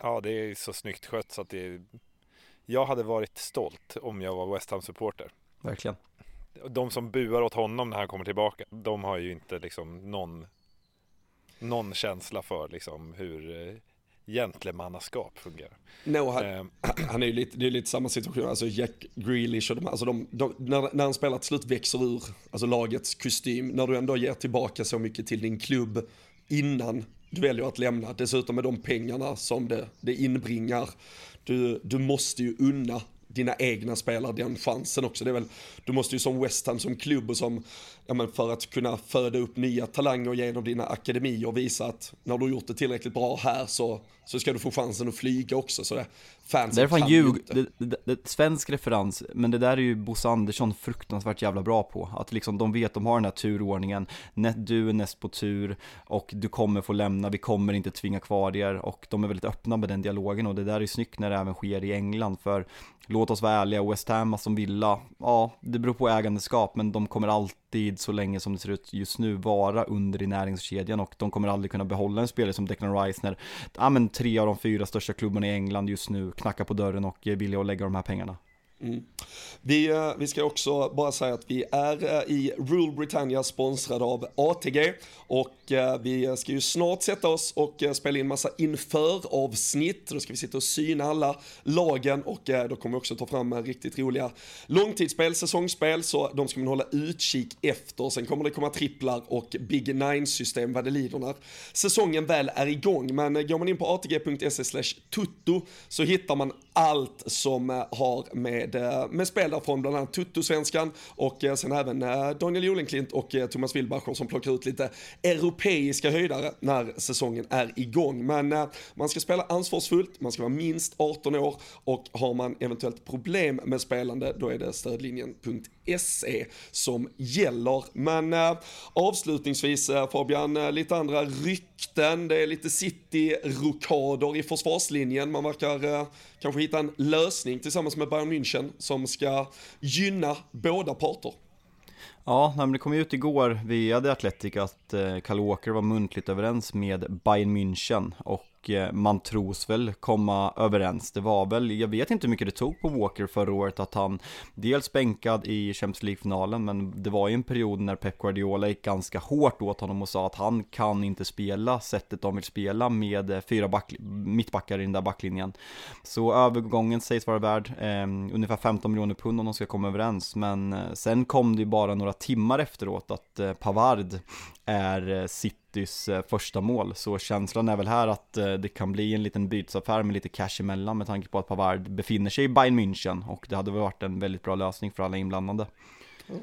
Ja, det är så snyggt skött så att det Jag hade varit stolt om jag var West Ham-supporter. Verkligen. De som buar åt honom när han kommer tillbaka, de har ju inte liksom någon någon känsla för liksom hur eh, gentlemannaskap fungerar. No, han, eh. han är ju lite, det är lite samma situation, alltså Jack Grealish och de, alltså de, de, när, när han spelar till slut växer ur alltså lagets kostym, när du ändå ger tillbaka så mycket till din klubb innan du väljer att lämna, dessutom med de pengarna som det, det inbringar, du, du måste ju unna dina egna spelare den chansen också. Det är väl, du måste ju som West Ham som klubb och som, ja men för att kunna föda upp nya talanger genom dina akademier och visa att när du har gjort det tillräckligt bra här så, så ska du få chansen att flyga också. Så det, fansen det är fan ljug, det, det, det, svensk referens, men det där är ju Bosse Andersson fruktansvärt jävla bra på. Att liksom de vet, de har den här turordningen, du är näst på tur och du kommer få lämna, vi kommer inte tvinga kvar er. Och de är väldigt öppna med den dialogen och det där är ju snyggt när det även sker i England. För låt oss vara ärliga, West Ham, som Villa, ja, det beror på ägandeskap, men de kommer alltid, så länge som det ser ut just nu, vara under i näringskedjan och de kommer aldrig kunna behålla en spelare som Declan Rice när, ja men tre av de fyra största klubbarna i England just nu knackar på dörren och är villiga att lägga de här pengarna. Mm. Vi, eh, vi ska också bara säga att vi är eh, i Rule Britannia sponsrade av ATG och eh, vi ska ju snart sätta oss och spela in massa inför avsnitt. Då ska vi sitta och syna alla lagen och då kommer vi också ta fram riktigt roliga långtidsspel, säsongsspel, så de ska man hålla utkik efter. Sen kommer det komma tripplar och Big Nine-system vad det lider när säsongen väl är igång. Men går man in på atg.se tutto så hittar man allt som eh, har med eh, med, spelare spel där från bland annat Tuttosvenskan och eh, sen även Daniel Jolenklint och Thomas Wilbacher som plockar ut lite europeiska höjdare när säsongen är igång. Men man ska spela ansvarsfullt, man ska vara minst 18 år och har man eventuellt problem med spelande då är det se som gäller. Men eh, avslutningsvis eh, Fabian, eh, lite andra rykten, det är lite city-rokader i försvarslinjen, man verkar kanske hitta en lösning tillsammans med Bayern München som ska gynna båda parter. Ja, det kom ut igår via The Athletic att Kyle eh, Walker var muntligt överens med Bayern München och Eh, man tros väl komma överens. Det var väl, jag vet inte hur mycket det tog på Walker förra året att han dels bänkad i Champions League-finalen, men det var ju en period när Pep Guardiola gick ganska hårt åt honom och sa att han kan inte spela sättet de vill spela med eh, fyra back, mittbackar i den där backlinjen. Så övergången sägs vara värd eh, ungefär 15 miljoner pund om de ska komma överens, men eh, sen kom det ju bara några timmar efteråt att eh, Pavard är sitt Citys eh, första mål. Så känslan är väl här att eh, det kan bli en liten bytesaffär med lite cash emellan med tanke på att Pavard befinner sig i Bayern München och det hade väl varit en väldigt bra lösning för alla inblandade.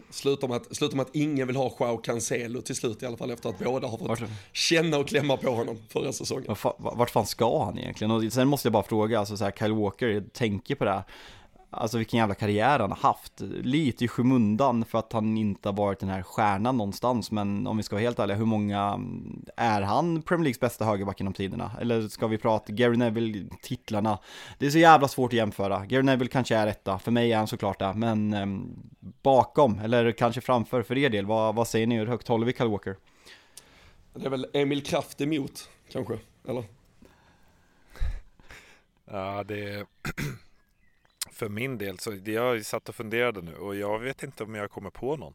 Slutar med, att, slutar med att ingen vill ha Joao Cancelo till slut i alla fall efter att båda har fått vart, känna och klämma på honom förra säsongen. Vart fan ska han egentligen? Och sen måste jag bara fråga, alltså så här, Kyle Walker, tänker på det här. Alltså vilken jävla karriär han har haft. Lite i skymundan för att han inte har varit den här stjärnan någonstans. Men om vi ska vara helt ärliga, hur många är han Premier Leagues bästa högerback genom tiderna? Eller ska vi prata Gary Neville-titlarna? Det är så jävla svårt att jämföra. Gary Neville kanske är etta, för mig är han såklart det. Men eh, bakom, eller kanske framför för er del, vad, vad säger ni? Hur högt håller vi Kyle Walker? Det är väl Emil Kraft emot, kanske, eller? Ja, det är för min del så jag satt och funderade nu och jag vet inte om jag kommer på någon.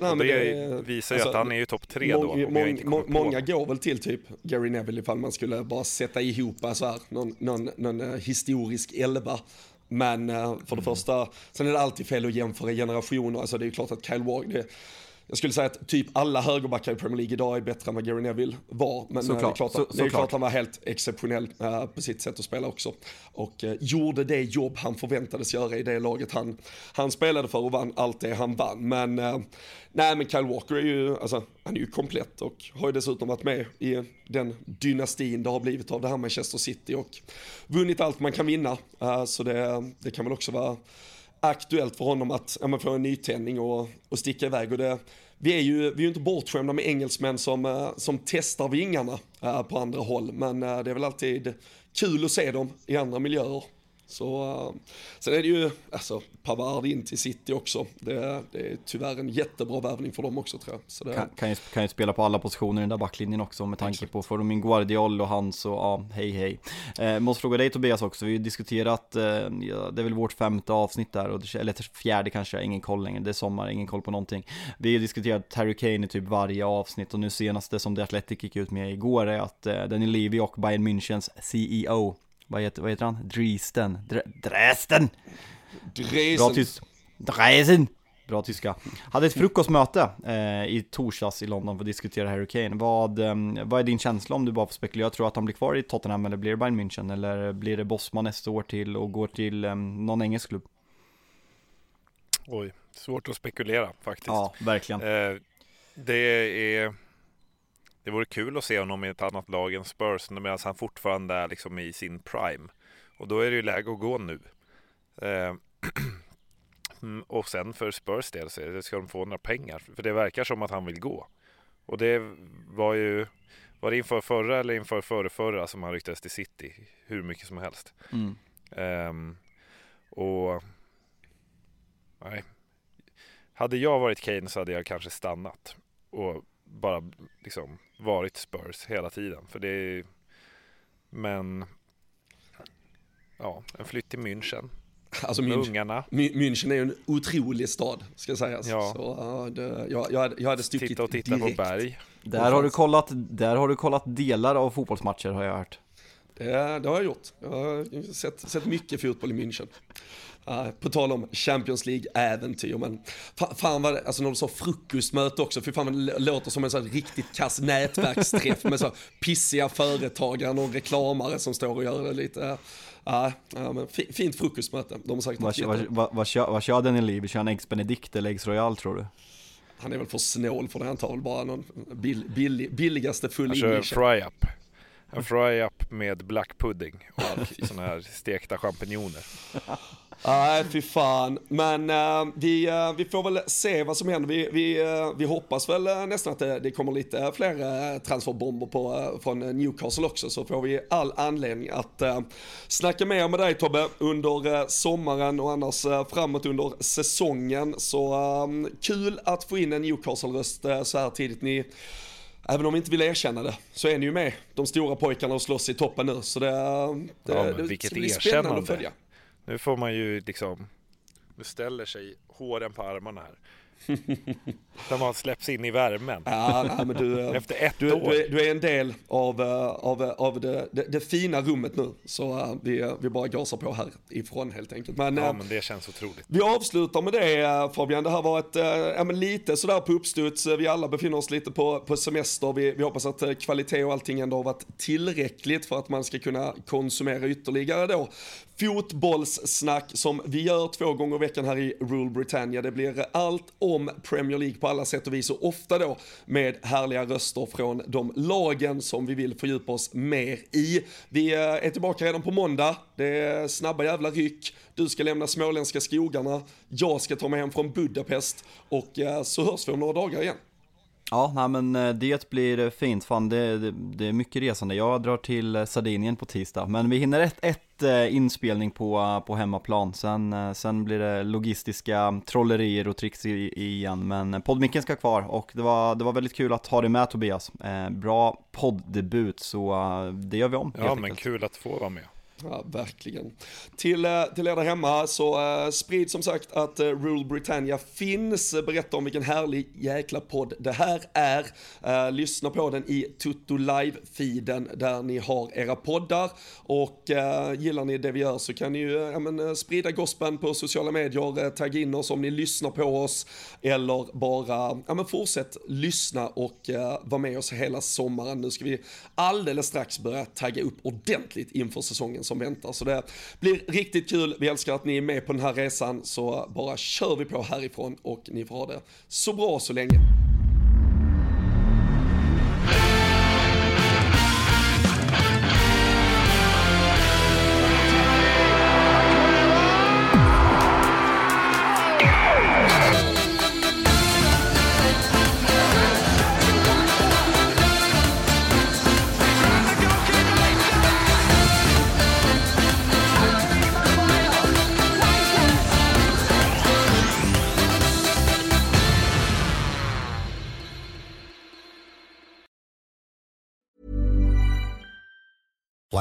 Nej, det, det, visar ju alltså, att han är ju topp tre då. Mång, mång, många går väl till typ Gary Neville ifall man skulle bara sätta ihop så här, någon, någon, någon eh, historisk elva. Men eh, för det första, sen är det alltid fel att jämföra generationer. Alltså det är ju klart att Kyle det, jag skulle säga att typ alla högerbackar i Premier League idag är bättre än vad Gary Neville var. Men Såklart. det är klart, Så- att, det är klart han var helt exceptionell eh, på sitt sätt att spela också. Och eh, gjorde det jobb han förväntades göra i det laget han, han spelade för och vann allt det han vann. Men eh, nej men Kyle Walker är ju, alltså, han är ju komplett och har ju dessutom varit med i den dynastin det har blivit av det här Manchester City och vunnit allt man kan vinna. Så det, det kan väl också vara aktuellt för honom att ja, få en nytändning och, och sticka iväg. Och det, vi är ju vi är inte bortskämda med engelsmän som, eh, som testar vingarna eh, på andra håll, men eh, det är väl alltid kul att se dem i andra miljöer. Så, eh, sen är det ju, alltså Pavard in till City också, det, det är tyvärr en jättebra värvning för dem också tror jag. Så det, Kan, kan, ju, kan ju spela på alla positioner i den där backlinjen också med tanke på, får de in Guardiol och han så, ja, hej hej. Eh, måste fråga dig Tobias också, vi har ju diskuterat, eh, ja, det är väl vårt femte avsnitt där, och eller fjärde kanske, ingen koll längre, det är sommar, ingen koll på någonting. Vi har ju diskuterat Terry Kane i typ varje avsnitt och nu senaste som The Athletic gick ut med igår är att eh, Daniel Levy och Bayern Münchens CEO, vad heter, vad heter han? Dresden? Dre, Dresden! Bra tyst. Dreisen! Bra tyska. Hade ett frukostmöte eh, i torsdags i London för att diskutera Harry Kane. Vad, eh, vad är din känsla om du bara får spekulera? Tror du att han blir kvar i Tottenham eller blir det Bayern München? Eller blir det Bosman nästa år till och går till eh, någon engelsk klubb? Oj, svårt att spekulera faktiskt. Ja, verkligen. Eh, det är Det vore kul att se honom i ett annat lag än Spurs medan han fortfarande är liksom i sin prime. Och då är det ju läge att gå nu. Eh, mm, och sen för Spurs del så ska de få några pengar. För det verkar som att han vill gå. Och det var ju var det inför förra eller inför förra, förra som han ryktades till City hur mycket som helst. Mm. Ehm, och nej. Hade jag varit Kane så hade jag kanske stannat och bara liksom varit Spurs hela tiden. För det är, men ja, en flytt till München alltså München, ungarna. München är ju en otrolig stad, ska sägas. Ja. Så, ja, det, jag, jag, hade, jag hade stuckit Titta och titta direkt. på berg. Där har, du kollat, där har du kollat delar av fotbollsmatcher har jag hört. Det, det har jag gjort. Jag har sett, sett mycket fotboll i München. Uh, på tal om Champions League-äventyr, men fa- fan vad det, alltså när du sa frukostmöte också, för fan vad det låter som en sån riktigt kass nätverksträff med så pissiga företagare och reklamare som står och gör det lite. Uh, ja, men fi, fint frukostmöte, de har säkert Vad, vad, vad, vad, kör, vad kör Daniel Levy? Kör han Eggs Benedict eller Eggs Royal tror du? Han är väl för snål för det, han tar bara någon bill, bill, billigaste full Han kör en English. fry-up. En fry-up med black pudding och sådana här stekta champinjoner. Nej, fy fan. Men eh, vi, eh, vi får väl se vad som händer. Vi, vi, eh, vi hoppas väl nästan att det, det kommer lite fler uh, transferbomber på, från Newcastle också. Så får vi all anledning att uh, snacka mer med dig Tobbe under sommaren och annars framåt under säsongen. Så kul att få in en Newcastle-röst så här tidigt. Ni, Även om vi inte vill erkänna det så är ni ju med, de stora pojkarna och slåss i toppen nu. Så det, det, Ja, det ska bli spännande att följa. Nu får man ju liksom, nu ställer sig håren på armarna här. När man släpps in i värmen. Ja, nej, men du, eh, Efter ett du, år. du, är, du är en del av, eh, av, eh, av det, det, det fina rummet nu. Så vi, vi bara gasar på härifrån helt enkelt. Men, Ja men det känns otroligt. vi avslutar med det Fabian. Det här var ett, ja, men lite sådär på uppstuds. Vi alla befinner oss lite på, på semester. Vi, vi hoppas att kvalitet och allting ändå har varit tillräckligt för att man ska kunna konsumera ytterligare då fotbollssnack som vi gör två gånger i veckan här i Rule Britannia. Det blir allt om Premier League på alla sätt och vis och ofta då med härliga röster från de lagen som vi vill fördjupa oss mer i. Vi eh, är tillbaka redan på måndag. Det är snabba jävla ryck. Du ska lämna småländska skogarna. Jag ska ta mig hem från Budapest och eh, så hörs vi om några dagar igen. Ja, nej, men eh, det blir eh, fint. Fan, det, det, det är mycket resande. Jag drar till eh, Sardinien på tisdag, men vi hinner ett, ett inspelning på, på hemmaplan. Sen, sen blir det logistiska trollerier och tricks igen. Men poddmicken ska kvar och det var, det var väldigt kul att ha dig med Tobias. Bra podddebut, så det gör vi om Ja men enkelt. kul att få vara med. Ja, verkligen. Till, eh, till er där hemma så eh, sprid som sagt att eh, Rule Britannia finns. Berätta om vilken härlig jäkla podd det här är. Lyssna på den i Tutto Live-feeden där ni har era poddar. Och gillar ni det vi gör så kan ni ju ja, men, sprida gospeln på sociala medier, tagga in oss om ni lyssnar på oss. Eller bara ja, men fortsätt lyssna och uh, vara med oss hela sommaren. Nu ska vi alldeles strax börja tagga upp ordentligt inför säsongen som väntar. Så det blir riktigt kul. Vi älskar att ni är med på den här resan. Så bara kör vi på härifrån och ni får ha det så bra så länge.